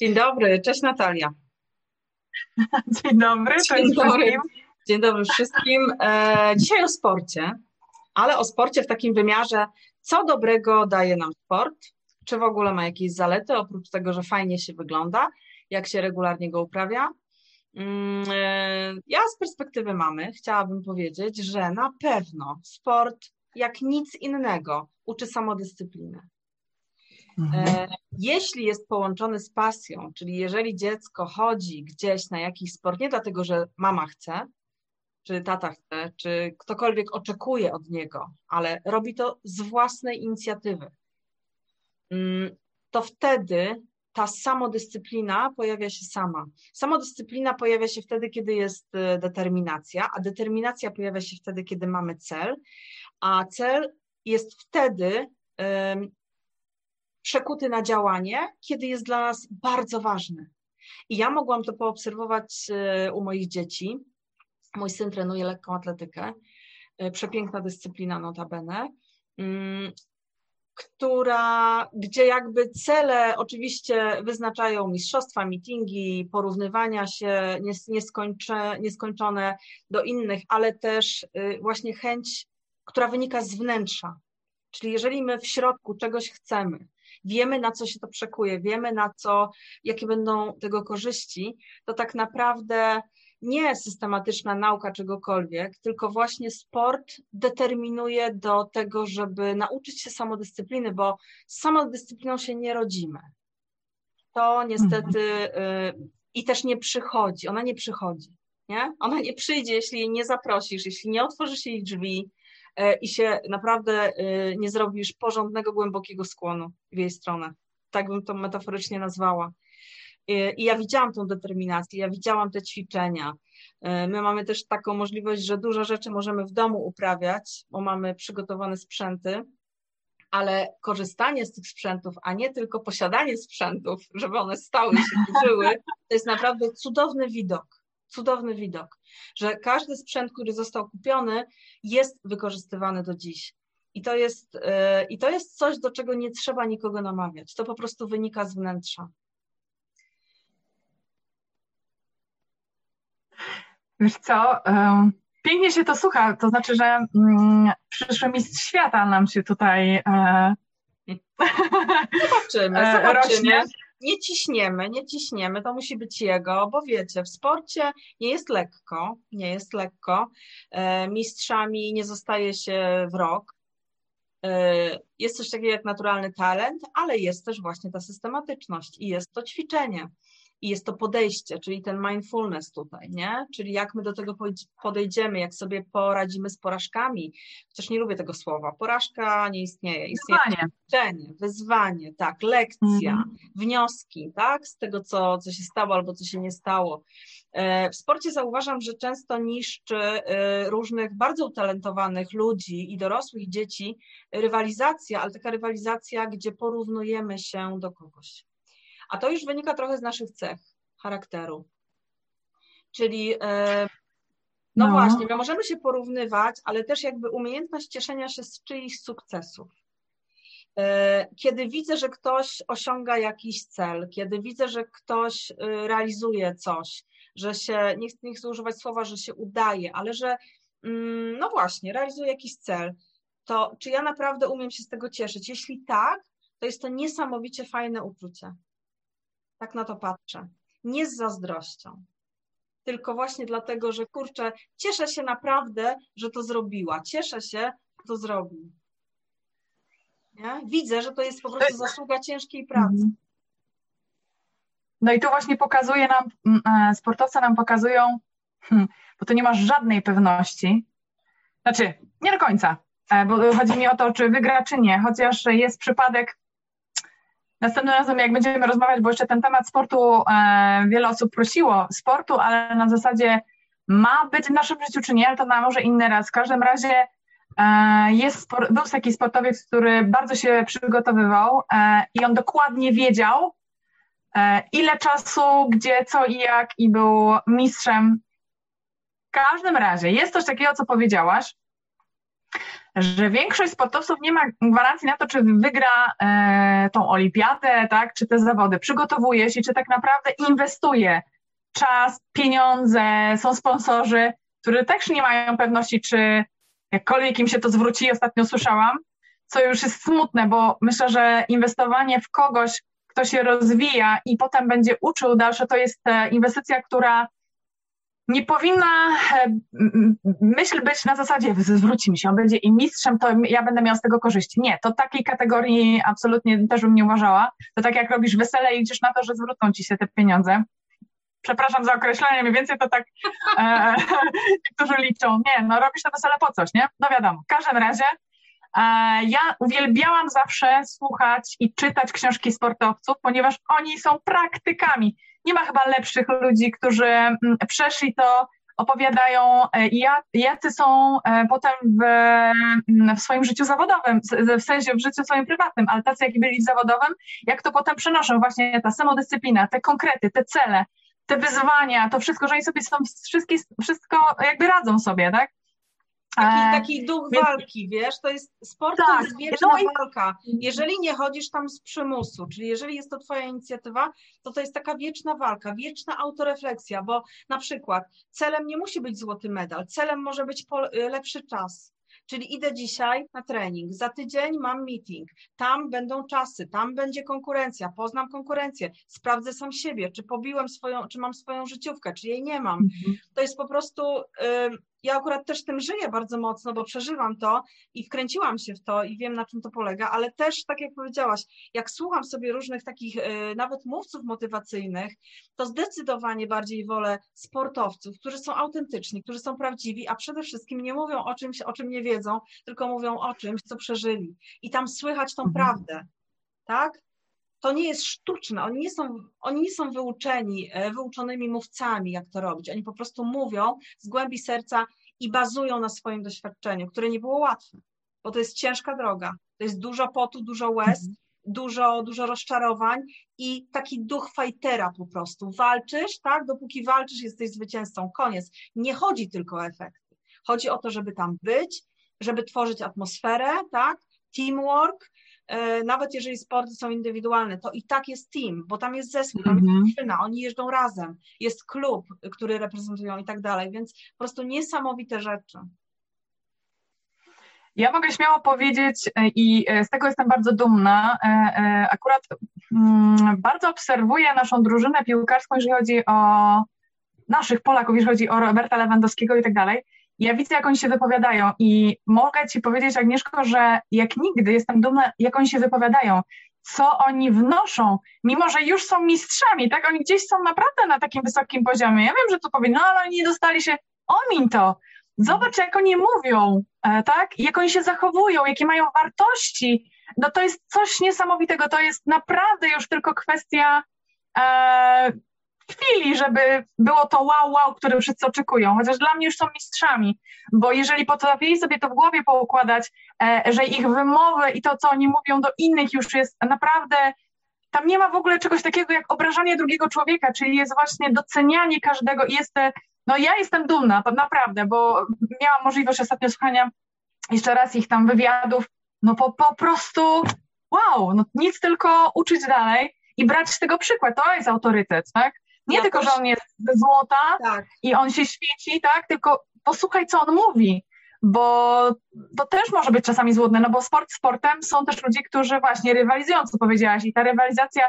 Dzień dobry, cześć Natalia. Dzień dobry, Dzień dobry. Dzień dobry wszystkim. E, dzisiaj o sporcie, ale o sporcie w takim wymiarze, co dobrego daje nam sport, czy w ogóle ma jakieś zalety, oprócz tego, że fajnie się wygląda, jak się regularnie go uprawia. Mm, e, ja z perspektywy mamy chciałabym powiedzieć, że na pewno sport, jak nic innego, uczy samodyscypliny. Mhm. E, jeśli jest połączony z pasją, czyli jeżeli dziecko chodzi gdzieś na jakiś sport, nie dlatego, że mama chce, czy tata chce, czy ktokolwiek oczekuje od niego, ale robi to z własnej inicjatywy, mm, to wtedy ta samodyscyplina pojawia się sama. Samodyscyplina pojawia się wtedy, kiedy jest e, determinacja, a determinacja pojawia się wtedy, kiedy mamy cel, a cel jest wtedy przekuty na działanie, kiedy jest dla nas bardzo ważny. I ja mogłam to poobserwować e, u moich dzieci. Mój syn trenuje lekką atletykę, e, przepiękna dyscyplina notabene, mm, która, gdzie jakby cele oczywiście wyznaczają mistrzostwa, mitingi, porównywania się nieskończone do innych, ale też y, właśnie chęć, która wynika z wnętrza. Czyli jeżeli my w środku czegoś chcemy, wiemy na co się to przekuje, wiemy na co, jakie będą tego korzyści, to tak naprawdę nie systematyczna nauka czegokolwiek, tylko właśnie sport determinuje do tego, żeby nauczyć się samodyscypliny, bo z samodyscypliną się nie rodzimy. To niestety y, i też nie przychodzi, ona nie przychodzi. Nie? Ona nie przyjdzie, jeśli jej nie zaprosisz, jeśli nie otworzysz jej drzwi, i się naprawdę e, nie zrobisz porządnego, głębokiego skłonu w jej stronę. Tak bym to metaforycznie nazwała. E, I ja widziałam tą determinację, ja widziałam te ćwiczenia. My mamy też taką możliwość, że dużo rzeczy możemy w domu uprawiać, bo mamy przygotowane sprzęty, ale korzystanie z tych sprzętów, a nie tylko posiadanie sprzętów, żeby one stały się, żyły, to jest naprawdę cudowny widok cudowny widok, że każdy sprzęt, który został kupiony, jest wykorzystywany do dziś. I to jest, yy, i to jest coś, do czego nie trzeba nikogo namawiać. To po prostu wynika z wnętrza. Wiesz co, pięknie się to słucha, to znaczy, że mm, przyszły mistrz świata nam się tutaj e, zobaczymy, e, zobaczymy. Rośnie nie ciśniemy, nie ciśniemy, to musi być jego, bo wiecie, w sporcie nie jest lekko, nie jest lekko, e, mistrzami nie zostaje się w rok, e, jest coś takiego jak naturalny talent, ale jest też właśnie ta systematyczność i jest to ćwiczenie. I jest to podejście, czyli ten mindfulness tutaj, nie? Czyli jak my do tego podejdziemy, jak sobie poradzimy z porażkami. Chociaż nie lubię tego słowa. Porażka nie istnieje. Istnieje wyzwanie, wyzwanie, tak, lekcja, mhm. wnioski, tak, z tego, co, co się stało albo co się nie stało. E, w sporcie zauważam, że często niszczy e, różnych bardzo utalentowanych ludzi i dorosłych dzieci rywalizacja, ale taka rywalizacja, gdzie porównujemy się do kogoś. A to już wynika trochę z naszych cech charakteru. Czyli e, no, no, właśnie, my możemy się porównywać, ale też jakby umiejętność cieszenia się z czyichś sukcesów. E, kiedy widzę, że ktoś osiąga jakiś cel, kiedy widzę, że ktoś e, realizuje coś, że się, nie chcę, nie chcę używać słowa, że się udaje, ale że mm, no właśnie, realizuje jakiś cel, to czy ja naprawdę umiem się z tego cieszyć? Jeśli tak, to jest to niesamowicie fajne uczucie. Tak na to patrzę. Nie z zazdrością, tylko właśnie dlatego, że kurczę, cieszę się naprawdę, że to zrobiła. Cieszę się, że to zrobił. Nie? Widzę, że to jest po prostu zasługa ciężkiej pracy. Mhm. No i tu właśnie pokazuje nam, e, sportowcy nam pokazują, hmm, bo tu nie masz żadnej pewności. Znaczy, nie do końca, e, bo chodzi mi o to, czy wygra, czy nie, chociaż jest przypadek, Następnym razem, jak będziemy rozmawiać, bo jeszcze ten temat sportu e, wiele osób prosiło, sportu, ale na zasadzie ma być w naszym życiu czy nie, ale to na może inny raz. W każdym razie e, jest, był taki sportowiec, który bardzo się przygotowywał e, i on dokładnie wiedział, e, ile czasu, gdzie, co i jak i był mistrzem. W każdym razie jest coś takiego, co powiedziałaś, że większość sportowców nie ma gwarancji na to, czy wygra e, tą olimpiadę, tak, czy te zawody. Przygotowuje się, czy tak naprawdę inwestuje czas, pieniądze, są sponsorzy, którzy też nie mają pewności, czy jakkolwiek im się to zwróci. Ostatnio słyszałam, co już jest smutne, bo myślę, że inwestowanie w kogoś, kto się rozwija i potem będzie uczył dalsze, to jest e, inwestycja, która nie powinna e, myśl być na zasadzie zwróci mi się, on będzie i mistrzem, to ja będę miał z tego korzyści. Nie, to takiej kategorii absolutnie też bym nie uważała. To tak jak robisz wesele i liczysz na to, że zwrócą ci się te pieniądze. Przepraszam za określenie, mniej więcej to tak e, niektórzy liczą. Nie, no robisz to wesele po coś, nie? No wiadomo. W każdym razie e, ja uwielbiałam zawsze słuchać i czytać książki sportowców, ponieważ oni są praktykami nie ma chyba lepszych ludzi, którzy mm, przeszli to, opowiadają, e, jacy są e, potem w, mm, w swoim życiu zawodowym, w sensie w życiu swoim prywatnym, ale tacy, jak byli w zawodowym, jak to potem przenoszą, właśnie ta samodyscyplina, te konkrety, te cele, te wyzwania, to wszystko, że oni sobie są wszystkie, wszystko jakby radzą sobie, tak? Taki, e, taki duch Więc... walki, wiesz, to jest sport, tak. to jest wieczna no i... walka. Jeżeli nie chodzisz tam z przymusu, czyli jeżeli jest to twoja inicjatywa, to to jest taka wieczna walka, wieczna autorefleksja, bo na przykład celem nie musi być złoty medal, celem może być lepszy czas, Czyli idę dzisiaj na trening, za tydzień mam meeting, tam będą czasy, tam będzie konkurencja, poznam konkurencję, sprawdzę sam siebie, czy pobiłem swoją, czy mam swoją życiówkę, czy jej nie mam. Mhm. To jest po prostu ja akurat też tym żyję bardzo mocno, bo przeżywam to i wkręciłam się w to i wiem, na czym to polega, ale też, tak jak powiedziałaś, jak słucham sobie różnych takich y, nawet mówców motywacyjnych, to zdecydowanie bardziej wolę sportowców, którzy są autentyczni, którzy są prawdziwi, a przede wszystkim nie mówią o czymś, o czym nie wiedzą, tylko mówią o czymś, co przeżyli. I tam słychać tą mhm. prawdę, tak? To nie jest sztuczne, oni nie są, oni nie są wyuczeni, e, wyuczonymi mówcami, jak to robić. Oni po prostu mówią z głębi serca i bazują na swoim doświadczeniu, które nie było łatwe, bo to jest ciężka droga. To jest dużo potu, dużo łez, mhm. dużo, dużo rozczarowań i taki duch fajtera po prostu. Walczysz, tak? Dopóki walczysz, jesteś zwycięzcą. Koniec. Nie chodzi tylko o efekty. Chodzi o to, żeby tam być, żeby tworzyć atmosferę, tak? Teamwork, nawet jeżeli sporty są indywidualne, to i tak jest team, bo tam jest zespół, tam jest mhm. drużyna, oni jeżdżą razem, jest klub, który reprezentują i tak dalej, więc po prostu niesamowite rzeczy. Ja mogę śmiało powiedzieć e, i e, z tego jestem bardzo dumna. Akurat mm, bardzo obserwuję naszą drużynę piłkarską, jeżeli chodzi o naszych Polaków, jeżeli chodzi o Roberta Lewandowskiego i tak dalej ja widzę, jak oni się wypowiadają i mogę Ci powiedzieć, Agnieszko, że jak nigdy jestem dumna, jak oni się wypowiadają, co oni wnoszą, mimo że już są mistrzami, tak? Oni gdzieś są naprawdę na takim wysokim poziomie. Ja wiem, że powiem, no ale oni nie dostali się, omin to. Zobacz, jak oni mówią, e, tak? Jak oni się zachowują, jakie mają wartości. No to jest coś niesamowitego. To jest naprawdę już tylko kwestia e, chwili, żeby było to wow, wow, które wszyscy oczekują, chociaż dla mnie już są mistrzami, bo jeżeli potrafili sobie to w głowie poukładać, e, że ich wymowy i to, co oni mówią do innych już jest naprawdę, tam nie ma w ogóle czegoś takiego jak obrażanie drugiego człowieka, czyli jest właśnie docenianie każdego i jest, no ja jestem dumna, naprawdę, bo miałam możliwość ostatnio słuchania jeszcze raz ich tam wywiadów, no po, po prostu wow, no nic tylko uczyć dalej i brać z tego przykład, to jest autorytet, tak? Nie ja tylko, że on jest ze złota tak. i on się świeci, tak? Tylko posłuchaj, co on mówi, bo to też może być czasami złudne, no bo sport sportem są też ludzie, którzy właśnie rywalizują, co powiedziałaś, i ta rywalizacja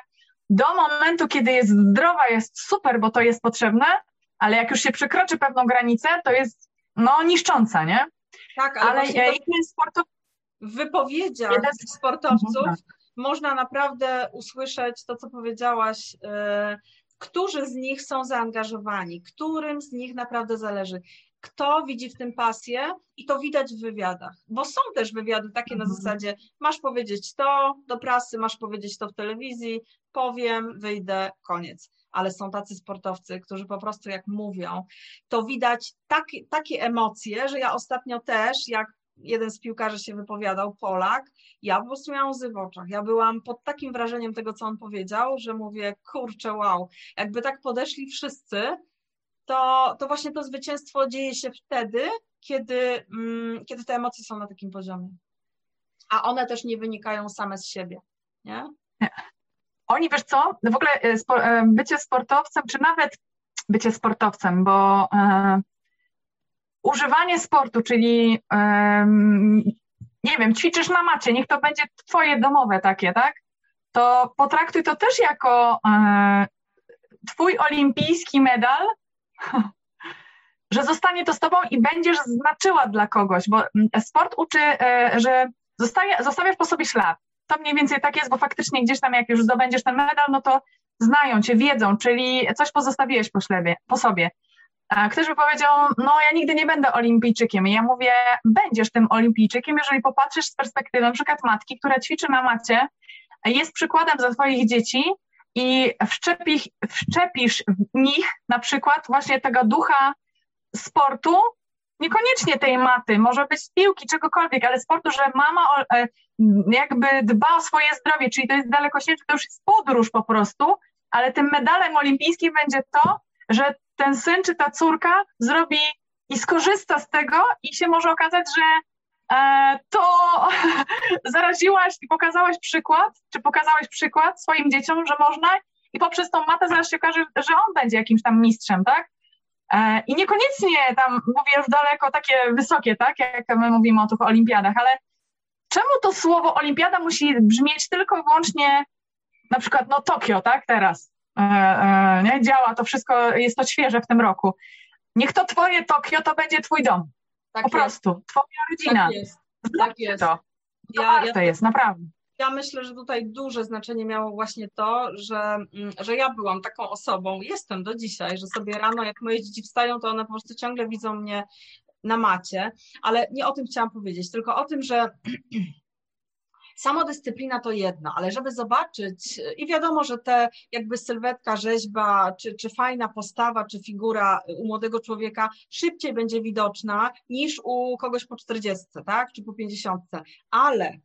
do momentu, kiedy jest zdrowa, jest super, bo to jest potrzebne, ale jak już się przekroczy pewną granicę, to jest no niszcząca, nie? Tak, ale, ale jeden sportów... w wypowiedziach jeden... sportowców mhm. można naprawdę usłyszeć to, co powiedziałaś, yy którzy z nich są zaangażowani, którym z nich naprawdę zależy, kto widzi w tym pasję i to widać w wywiadach, bo są też wywiady takie na mhm. zasadzie masz powiedzieć to do prasy, masz powiedzieć to w telewizji, powiem, wyjdę, koniec. Ale są tacy sportowcy, którzy po prostu jak mówią, to widać takie, takie emocje, że ja ostatnio też, jak jeden z piłkarzy się wypowiadał, Polak, ja po prostu miałam łzy w oczach. Ja byłam pod takim wrażeniem tego, co on powiedział, że mówię, kurczę, wow, jakby tak podeszli wszyscy, to, to właśnie to zwycięstwo dzieje się wtedy, kiedy, mm, kiedy te emocje są na takim poziomie. A one też nie wynikają same z siebie. Nie? Oni, wiesz co, w ogóle e, spo, e, bycie sportowcem, czy nawet bycie sportowcem, bo e, używanie sportu, czyli nie wiem, ćwiczysz na macie, niech to będzie twoje domowe takie, tak? To potraktuj to też jako e, twój olimpijski medal, że zostanie to z tobą i będziesz znaczyła dla kogoś, bo sport uczy, e, że zostaje, zostawiasz po sobie ślad. To mniej więcej tak jest, bo faktycznie gdzieś tam jak już zdobędziesz ten medal, no to znają cię, wiedzą, czyli coś pozostawiłeś po, ślebie, po sobie. Ktoś by powiedział, no ja nigdy nie będę olimpijczykiem. I ja mówię, będziesz tym olimpijczykiem, jeżeli popatrzysz z perspektywy na przykład matki, która ćwiczy na macie, jest przykładem dla twoich dzieci i wszczepisz, wszczepisz w nich na przykład właśnie tego ducha sportu, niekoniecznie tej maty, może być piłki, czegokolwiek, ale sportu, że mama e, jakby dba o swoje zdrowie, czyli to jest dalekosiężne, to już jest podróż po prostu, ale tym medalem olimpijskim będzie to, że ten syn czy ta córka zrobi i skorzysta z tego i się może okazać, że e, to zaraziłaś i pokazałaś przykład, czy pokazałeś przykład swoim dzieciom, że można i poprzez tą matę zaraz się okaże, że on będzie jakimś tam mistrzem, tak? E, I niekoniecznie tam mówię już daleko takie wysokie, tak, jak my mówimy o tych olimpiadach, ale czemu to słowo olimpiada musi brzmieć tylko i wyłącznie na przykład no Tokio, tak, teraz, nie, działa to wszystko, jest to świeże w tym roku. Niech to twoje Tokio to będzie twój dom, tak po jest. prostu, twoja rodzina. Tak jest, tak jest. To, to ja, warto ja... jest, naprawdę ja myślę, że tutaj duże znaczenie miało właśnie to, że, mm, że ja byłam taką osobą, jestem do dzisiaj, że sobie rano, jak moje dzieci wstają, to one po prostu ciągle widzą mnie na macie, ale nie o tym chciałam powiedzieć, tylko o tym, że Samodyscyplina to jedno, ale żeby zobaczyć, i wiadomo, że te jakby sylwetka, rzeźba, czy, czy fajna postawa, czy figura u młodego człowieka szybciej będzie widoczna niż u kogoś po 40, tak, czy po 50, ale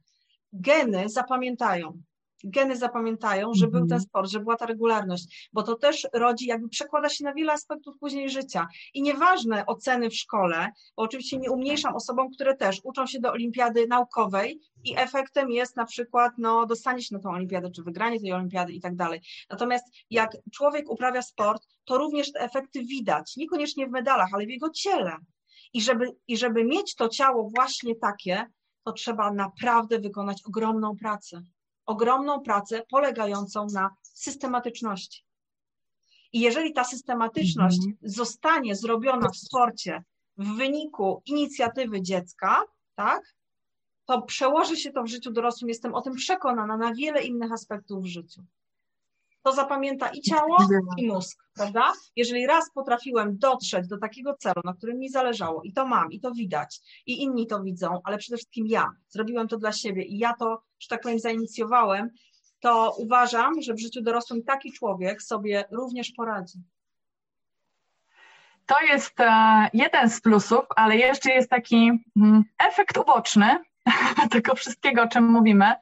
geny zapamiętają. Geny zapamiętają, że był ten mhm. sport, że była ta regularność, bo to też rodzi, jakby przekłada się na wiele aspektów później życia. I nieważne oceny w szkole, bo oczywiście nie umniejszam osobom, które też uczą się do olimpiady naukowej i efektem jest na przykład no, dostanie się na tą olimpiadę, czy wygranie tej olimpiady i tak dalej. Natomiast jak człowiek uprawia sport, to również te efekty widać, niekoniecznie w medalach, ale w jego ciele. I żeby, I żeby mieć to ciało właśnie takie, to trzeba naprawdę wykonać ogromną pracę. Ogromną pracę polegającą na systematyczności. I jeżeli ta systematyczność mhm. zostanie zrobiona w sporcie w wyniku inicjatywy dziecka, tak, to przełoży się to w życiu dorosłym, jestem o tym przekonana, na wiele innych aspektów w życiu to zapamięta i ciało, i mózg, prawda? Jeżeli raz potrafiłem dotrzeć do takiego celu, na którym mi zależało, i to mam, i to widać, i inni to widzą, ale przede wszystkim ja zrobiłem to dla siebie i ja to, że tak powiem, zainicjowałem, to uważam, że w życiu dorosłym taki człowiek sobie również poradzi. To jest e, jeden z plusów, ale jeszcze jest taki mm, efekt uboczny tego wszystkiego, o czym mówimy.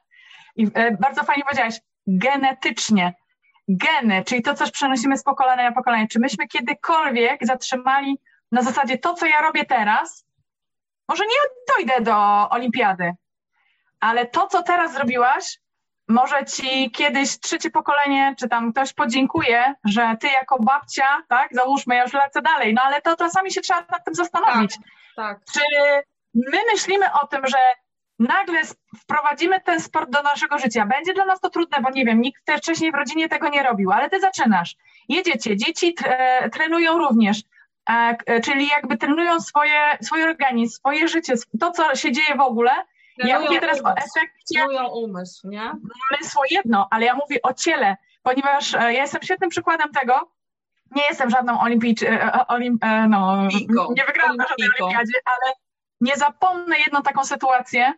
I e, bardzo fajnie powiedziałaś, genetycznie geny, czyli to, co przenosimy z pokolenia na pokolenie. Czy myśmy kiedykolwiek zatrzymali na zasadzie to, co ja robię teraz? Może nie dojdę do olimpiady, ale to, co teraz zrobiłaś, może ci kiedyś trzecie pokolenie, czy tam ktoś podziękuje, że ty jako babcia, tak, załóżmy, ja już lecę dalej, no ale to czasami się trzeba nad tym zastanowić. Tak, tak. Czy my myślimy o tym, że nagle wprowadzimy ten sport do naszego życia. Będzie dla nas to trudne, bo nie wiem, nikt wcześniej w rodzinie tego nie robił, ale ty zaczynasz. Jedziecie, dzieci trenują również, e, czyli jakby trenują swoje, swój organizm, swoje życie, to, co się dzieje w ogóle. Trenują ja mówię teraz umysł. o efekcie. Trenują umysł, nie? Umysł jedno, ale ja mówię o ciele, ponieważ e, ja jestem świetnym przykładem tego, nie jestem żadną olimpijczą, e, olimp, no, nie wygrałam na żadnej olimpiadzie, ale nie zapomnę jedną taką sytuację, e,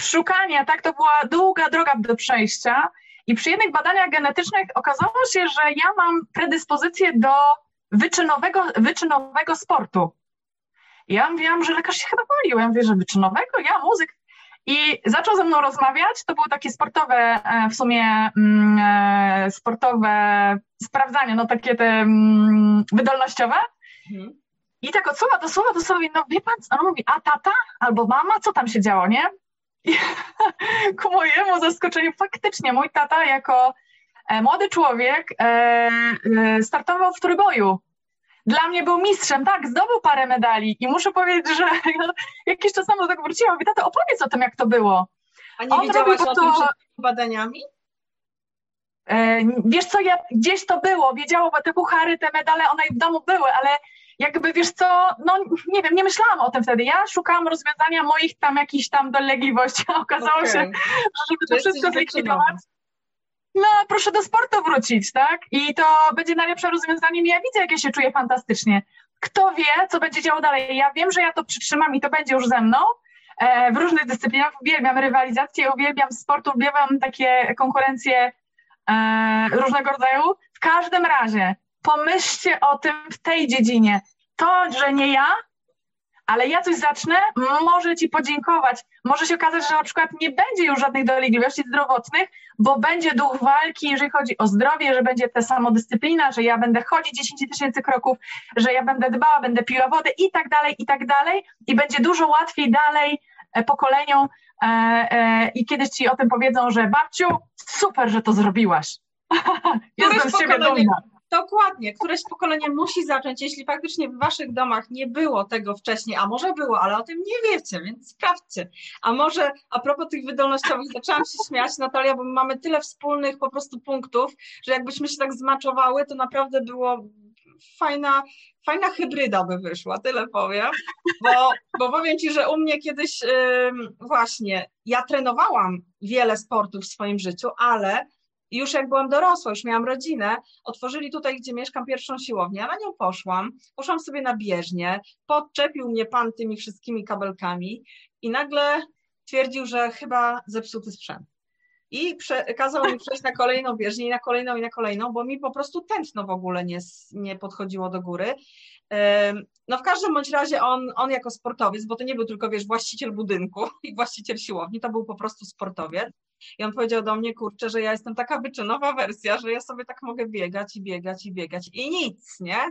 szukania, tak, to była długa droga do przejścia i przy jednych badaniach genetycznych okazało się, że ja mam predyspozycję do wyczynowego, wyczynowego sportu. ja mówiłam, że lekarz się chyba pomylił. Ja mówię, że wyczynowego? Ja muzyk. I zaczął ze mną rozmawiać. To było takie sportowe, e, w sumie mm, e, sportowe sprawdzanie, no takie te mm, wydolnościowe. Mhm. I tak od słowa do słowa do słowa, no wie pan, ona mówi, a tata albo mama, co tam się działo, nie? I ku mojemu zaskoczeniu faktycznie mój tata jako e, młody człowiek e, e, startował w trójboju. Dla mnie był mistrzem, tak, zdobył parę medali i muszę powiedzieć, że jakiś czas temu do tego wróciłam i tata opowiedz o tym, jak to było. A nie On wiedziałaś o to... tym przed badaniami? Wiesz co, ja, gdzieś to było, wiedziało, bo te puchary, te medale, one w domu były, ale jakby wiesz co, no nie wiem, nie myślałam o tym wtedy. Ja szukałam rozwiązania moich tam jakichś tam dolegliwości, a okazało okay. się, że żeby to wszystko zlikwidować, no proszę do sportu wrócić, tak? I to będzie najlepsze rozwiązanie. Ja widzę, jak ja się czuję fantastycznie. Kto wie, co będzie działo dalej? Ja wiem, że ja to przytrzymam i to będzie już ze mną. E, w różnych dyscyplinach uwielbiam rywalizację, uwielbiam sport, uwielbiam takie konkurencje e, różnego rodzaju. W każdym razie pomyślcie o tym w tej dziedzinie. To, że nie ja, ale ja coś zacznę, może ci podziękować. Może się okazać, że na przykład nie będzie już żadnych dolegliwości zdrowotnych, bo będzie duch walki, jeżeli chodzi o zdrowie, że będzie ta samodyscyplina, że ja będę chodzić 10 tysięcy kroków, że ja będę dbała, będę piła wodę i tak dalej, i tak dalej. I będzie dużo łatwiej dalej e, pokoleniom e, e, i kiedyś ci o tym powiedzą, że babciu, super, że to zrobiłaś. Jestem z ciebie dumna. Dokładnie, któreś pokolenie musi zacząć, jeśli faktycznie w waszych domach nie było tego wcześniej, a może było, ale o tym nie wiecie, więc sprawdźcie. A może a propos tych wydolnościowych, zaczęłam się śmiać, Natalia, bo mamy tyle wspólnych po prostu punktów, że jakbyśmy się tak zmaczowały, to naprawdę było fajna, fajna hybryda by wyszła, tyle powiem, bo, bo powiem Ci, że u mnie kiedyś yy, właśnie, ja trenowałam wiele sportów w swoim życiu, ale i już jak byłam dorosła, już miałam rodzinę, otworzyli tutaj, gdzie mieszkam, pierwszą siłownię. Ja na nią poszłam, poszłam sobie na bieżnię, podczepił mnie pan tymi wszystkimi kabelkami i nagle twierdził, że chyba zepsuty sprzęt. I kazał mi przejść na kolejną bieżnię i na kolejną i na kolejną, bo mi po prostu tętno w ogóle nie, nie podchodziło do góry. No w każdym bądź razie on, on jako sportowiec, bo to nie był tylko, wiesz, właściciel budynku i właściciel siłowni, to był po prostu sportowiec. I on powiedział do mnie, kurczę, że ja jestem taka wyczynowa wersja, że ja sobie tak mogę biegać i biegać i biegać i nic, nie?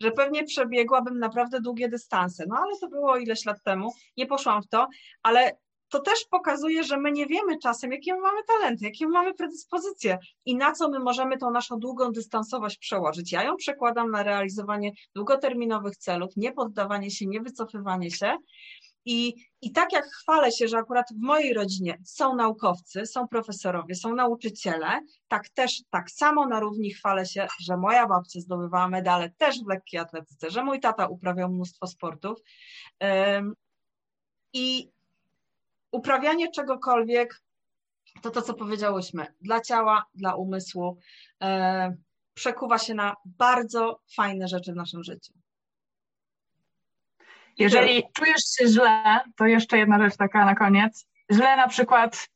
Że pewnie przebiegłabym naprawdę długie dystanse. No ale to było ileś lat temu, nie poszłam w to, ale to też pokazuje, że my nie wiemy czasem, jakie my mamy talenty, jakie my mamy predyspozycje i na co my możemy tą naszą długą dystansowość przełożyć. Ja ją przekładam na realizowanie długoterminowych celów, nie poddawanie się, nie wycofywanie się. I, I tak jak chwalę się, że akurat w mojej rodzinie są naukowcy, są profesorowie, są nauczyciele, tak też tak samo na równi chwalę się, że moja babcia zdobywała medale też w lekkiej atletyce, że mój tata uprawiał mnóstwo sportów. I uprawianie czegokolwiek, to to, co powiedziałyśmy, dla ciała, dla umysłu, e, przekuwa się na bardzo fajne rzeczy w naszym życiu. Jeżeli czujesz się źle, to jeszcze jedna rzecz taka na koniec. Źle na przykład,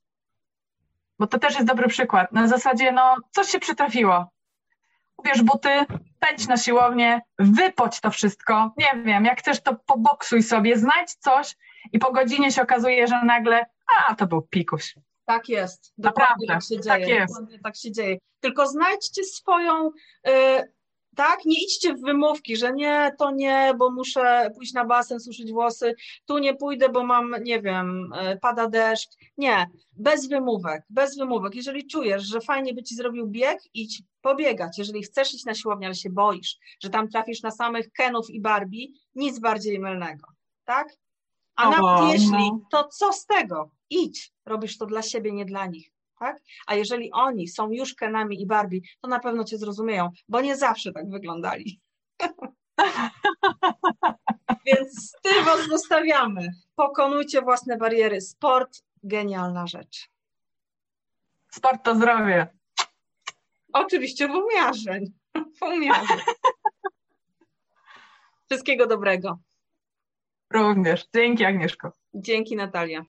bo to też jest dobry przykład, na zasadzie, no, coś się przytrafiło. Ubierz buty, pędź na siłownię, wypoć to wszystko. Nie wiem, jak chcesz, to poboksuj sobie, znajdź coś i po godzinie się okazuje, że nagle, a, to był pikuś. Tak jest. Dokładnie Naprawdę, tak się dzieje. Tak tak się dzieje. Tylko znajdźcie swoją y, tak? Nie idźcie w wymówki, że nie, to nie, bo muszę pójść na basen, suszyć włosy, tu nie pójdę, bo mam, nie wiem, e, pada deszcz. Nie, bez wymówek, bez wymówek. Jeżeli czujesz, że fajnie by ci zrobił bieg, idź pobiegać. Jeżeli chcesz iść na siłownię, ale się boisz, że tam trafisz na samych Kenów i Barbie, nic bardziej mylnego, tak? A nawet jeśli, no. to co z tego? Idź, robisz to dla siebie, nie dla nich tak? A jeżeli oni są już Kenami i Barbie, to na pewno cię zrozumieją, bo nie zawsze tak wyglądali. Więc z tym was zostawiamy. Pokonujcie własne bariery. Sport, genialna rzecz. Sport to zdrowie. Oczywiście w umiarze. W umiarze. Wszystkiego dobrego. Również. Dzięki Agnieszko. Dzięki Natalia.